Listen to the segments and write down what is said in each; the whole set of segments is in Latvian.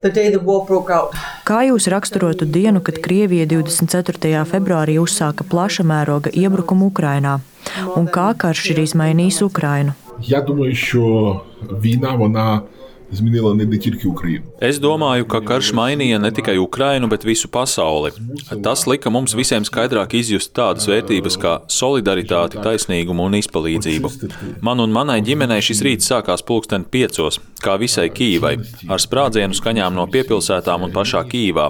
Kā jūs raksturotu dienu, kad Krievija 24. februārī uzsāka plaša mēroga iebrukumu Ukrainā? Un kā karš ir izmainījis Ukrainu? Я думаю, що війна вона змінила не тільки Україну. Es domāju, ka karš mainīja ne tikai Ukrainu, bet visu pasauli. Tas lika mums visiem skaidrāk izjust tādas vērtības kā solidaritāti, taisnīgumu un izpalīdzību. Man un manai ģimenei šis rīts sākās pulksten piecos, kā visai Kīvai, ar sprādzienu skaņām no piepilsētām un pašā Kīvā.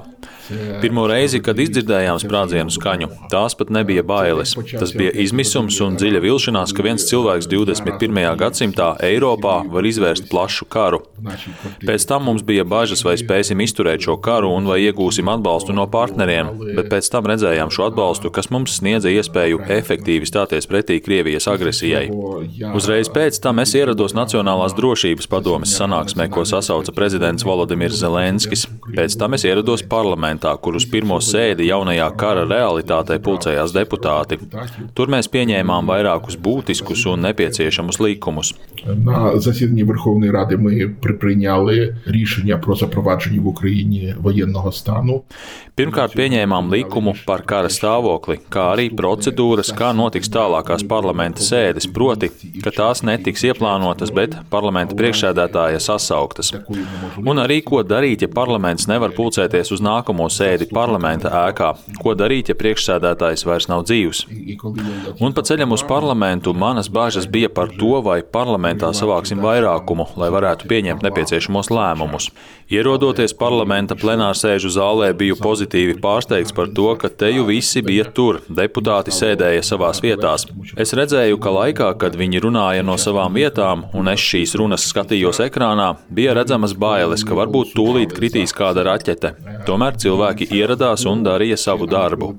Pirmo reizi, kad izdzirdējām sprādzienu skaņu, tās pat nebija bailes. Tas bija izmisums un dziļa vilšanās, ka viens cilvēks 21. gadsimtā Eiropā var izvērst plašu karu. Pēc tam mums bija bažas, vai spēsim izturēt šo karu un vai iegūsim atbalstu no partneriem, bet pēc tam redzējām šo atbalstu, kas mums sniedza iespēju efektīvi stāties pretī Krievijas agresijai. Uzreiz pēc tam es ierados Nacionālās drošības padomes sanāksmē, ko sasauca prezidents Volodimirs Zelenskis. Pēc tam es ierados parlamentā kur uz pirmo sēdi jaunajā kara realitātē pulcējās deputāti. Tur mēs pieņēmām vairākus būtiskus un nepieciešamus likumus На засіданні Верховної Ради ми прийняли рішення про запровадження в Україні воєнного стану. Pirmkārt, pieņēmām likumu par kara stāvokli, kā arī procedūras, kā notiks tālākās parlamenta sēdes, proti, ka tās netiks ieplānotas, bet parlamenta priekšsēdētāja sasauktas. Un arī, ko darīt, ja parlaments nevar pulcēties uz nākamo sēdi parlamenta ēkā, ko darīt, ja priekšsēdētājs vairs nav dzīvs. Un pa ceļam uz parlamentu manas bāžas bija par to, vai parlamentā savāksim vairākumu, lai varētu pieņemt nepieciešamos lēmumus. Ierodoties parlamenta plenārsēžu zālē, biju pozitīvi pārsteigts par to, ka te jau visi bija tur, deputāti sēdēja savās vietās. Es redzēju, ka laikā, kad viņi runāja no savām vietām, un es šīs runas skatījos ekrānā, bija redzamas bailes, ka varbūt tūlīt kritīs kāda raķete. Tomēr cilvēki ieradās un darīja savu darbu.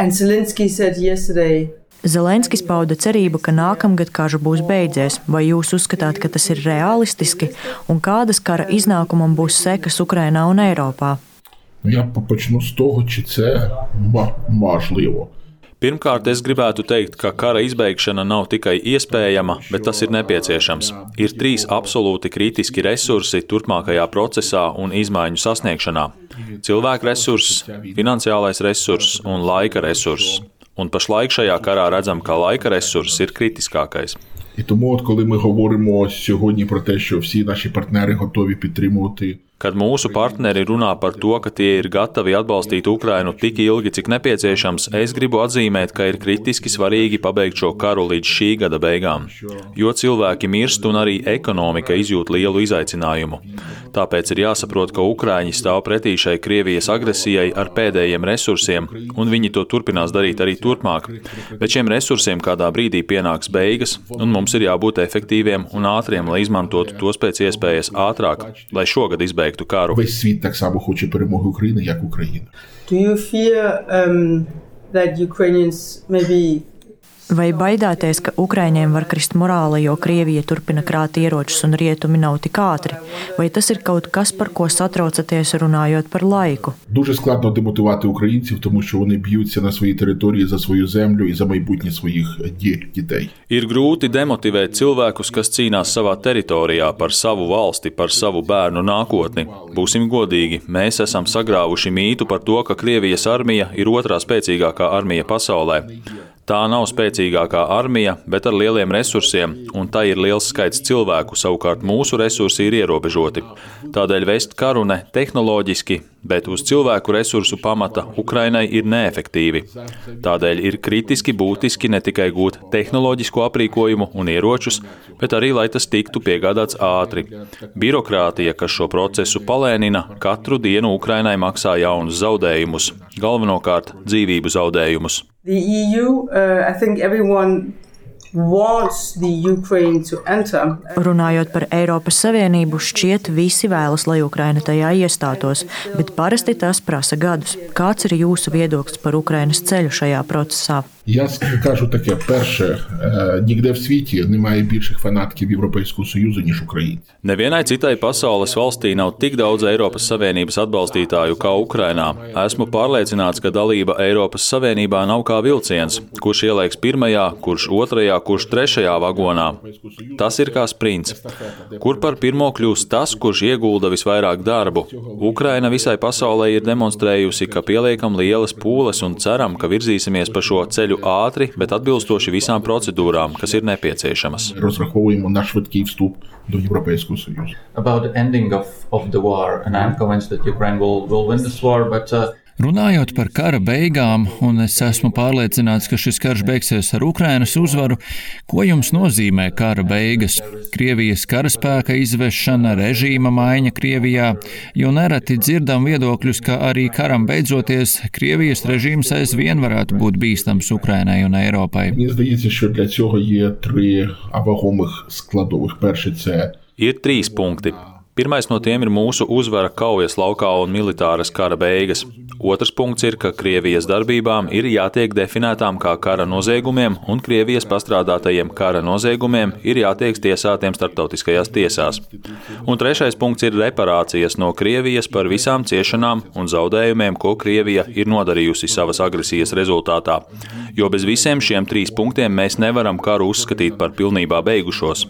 And Zelensky said yesterday Zelenskis pauda cerību, ka nākamgad karš būs beidzies. Vai jūs uzskatāt, ka tas ir realistiski un kādas kara iznākumam būs sekas Ukrainā un Eiropā? Я почну з того, чи це можливо. Pirmkārt, es gribētu teikt, ka kara izbeigšana nav tikai iespējama, bet tas ir nepieciešams. Ir trīs absolūti kritiski resursi turpmākajā procesā un izmaiņu sasniegšanā - cilvēku resurss, finansiālais resurss un laika resurss Un pašlaik šajā karā redzam, ka laika resurss ir kritiskākais. І тому, от коли ми говоримо сьогодні про те, що всі наші партнери готові підтримувати kad mūsu partneri runā par to, ka tie ir gatavi atbalstīt Ukrainu tik ilgi, cik nepieciešams, es gribu atzīmēt, ka ir kritiski svarīgi pabeigt šo karu līdz šī gada beigām, jo cilvēki mirst un arī ekonomika izjūt lielu izaicinājumu. Tāpēc ir jāsaprot, ka Ukraiņi stāv pretī šai Krievijas agresijai ar pēdējiem resursiem, un viņi to turpinās darīt arī turpmāk. Bet šiem resursiem kādā brīdī pienāks beigas, un mums ir jābūt efektīviem un ātriem, lai izmantotu tos pēc iespējas ātrāk, lai šogad izbeigtu pabeigtu Кару. Весь світ так само хоче перемоги України, як Україна. Do you fear um, that Ukrainians maybe Vai baidāties, ka Ukraiņiem var krist morāla, jo Krievija turpina krāt ieročus un rietumi nav tik ātri? Vai tas ir kaut kas, par ko satraucaties runājot par laiku? Дуже складно демотивувати українців, тому що вони б'ються на своїй території за свою землю і за майбутнє своїх дітей. Ir grūti demotivēt cilvēkus, kas cīnās savā teritorijā par savu valsti, par savu bērnu nākotni. Būsim godīgi, mēs esam sagrāvuši mītu par to, ka Krievijas armija ir otrā spēcīgākā armija pasaulē. Tā nav spēcīgākā armija, bet ar lieliem resursiem, un tai ir liels skaits cilvēku, savukārt mūsu resursi ir ierobežoti. Tādēļ vest karu ne tehnoloģiski, bet uz cilvēku resursu pamata Ukrainai ir neefektīvi. Tādēļ ir kritiski būtiski ne tikai gūt tehnoloģisko aprīkojumu un ieročus, bet arī, lai tas tiktu piegādāts ātri. Birokrātija, kas šo procesu palēnina, katru dienu Ukrainai maksā jaunus zaudējumus, galvenokārt dzīvību zaudējumus. The EU, uh, I think everyone Runājot par Eiropas Savienību, šķiet, visi vēlas, lai Ukraina tajā iestātos, bet parasti tas prasa gadus. Kāds ir jūsu viedoklis par Ukrainas ceļu šajā procesā? Я скажу таке: перше, ніде в світі немає більших фанатків Європейського Союзу, ніж українці. Nevienai citai pasaules valstī nav tik daudz Eiropas Savienības atbalstītāju kā Ukrainā. Esmu pārliecināts, ka dalība Eiropas Savienībā nav kā vilciens, kurš ieliks pirmajā, kurš otrajā, kurš trešajā vagonā. Tas ir kā sprints. Kur par pirmo kļūst tas, kurš iegulda visvairāk darbu? Ukraina visai pasaulē ir demonstrējusi, ka pieliekam lielas pūles un ceram, ka virzīsimies pa šo ceļu ātri, bet atbilstoši visām procedūrām, kas ir nepieciešamas. About the ending of, of the war, and I'm convinced that Ukraine will, will win this war, but uh, Runājot par kara beigām, un es esmu pārliecināts, ka šis karš beigsies ar Ukrainas uzvaru, ko jums nozīmē kara beigas? Krievijas karaspēka izvešana, režīma maiņa Krievijā, jo nereti dzirdam viedokļus, ka arī karam beidzoties, Krievijas režīms aizvien varētu būt bīstams Ukrainai un Eiropai. Ir trīs punkti. Pirmais no tiem ir mūsu uzvara kaujas laukā un militāras kara beigas. Otrs punkts ir, ka Krievijas darbībām ir jātiek definētām kā kara noziegumiem, un Krievijas pastrādātajiem kara noziegumiem ir jātiek tiesātiem starptautiskajās tiesās. Un trešais punkts ir reparācijas no Krievijas par visām ciešanām un zaudējumiem, ko Krievija ir nodarījusi savas agresijas rezultātā. Jo bez visiem šiem trīs punktiem mēs nevaram karu uzskatīt par pilnībā beigušos.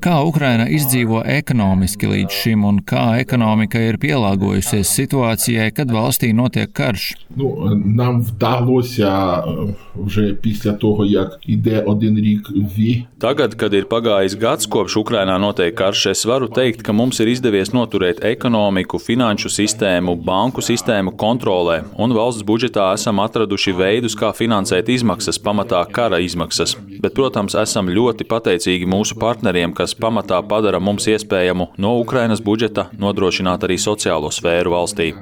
Kā Ukraina izdzīvo ekonomiski? līdz šim, un kā ekonomika ir pielāgojusies situācijai, kad valstī notiek karš? Ну, нам вдалося е, вже після того, як іде один рік ві, Tagad, kad ir pagājis gads kopš Ukrainā notiek karš, es varu teikt, ka mums ir izdevies noturēt ekonomiku, finanšu sistēmu, banku sistēmu kontrolē, un valsts budžetā esam atraduši veidus, kā finansēt izmaksas, pamatā kara izmaksas. Bet, protams, esam ļoti pateicīgi mūsu partneriem, kas pamatā padara mums iespējamu no Ukrainas budžeta nodrošināt arī sociālo sfēru valstī.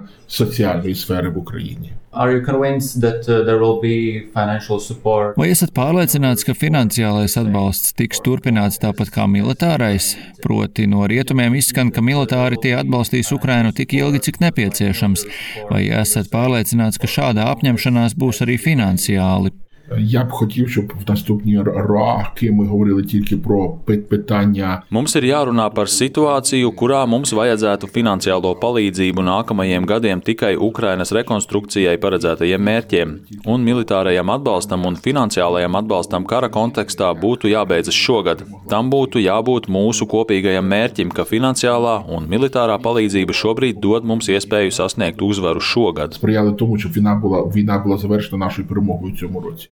Vai esat pārliecināts, ka finansiālais atbalsts tiks turpināts tāpat kā militārais? Proti, no rietumiem izskan, ka militāri tie atbalstīs Ukrainu tik ilgi, cik nepieciešams. Vai esat pārliecināts, ka šāda apņemšanās būs arī finansiāli? Я б хотів, щоб в наступні роки ми говорили тільки про пи- питання Mums ir jārunā par situāciju, kurā mums vajadzētu finansiālo palīdzību nākamajiem gadiem tikai Ukrainas rekonstrukcijai paredzētajiem mērķiem, un militārajam atbalstam un finansiālajam atbalstam kara kontekstā būtu jābeidzas šogad. Tam būtu jābūt mūsu kopīgajam mērķim, ka finansiālā un militārā palīdzība šobrīd dod mums iespēju sasniegt uzvaru šogad. сприяли тому, щоб війна була війна була завершена нашою перемогою в цьому році.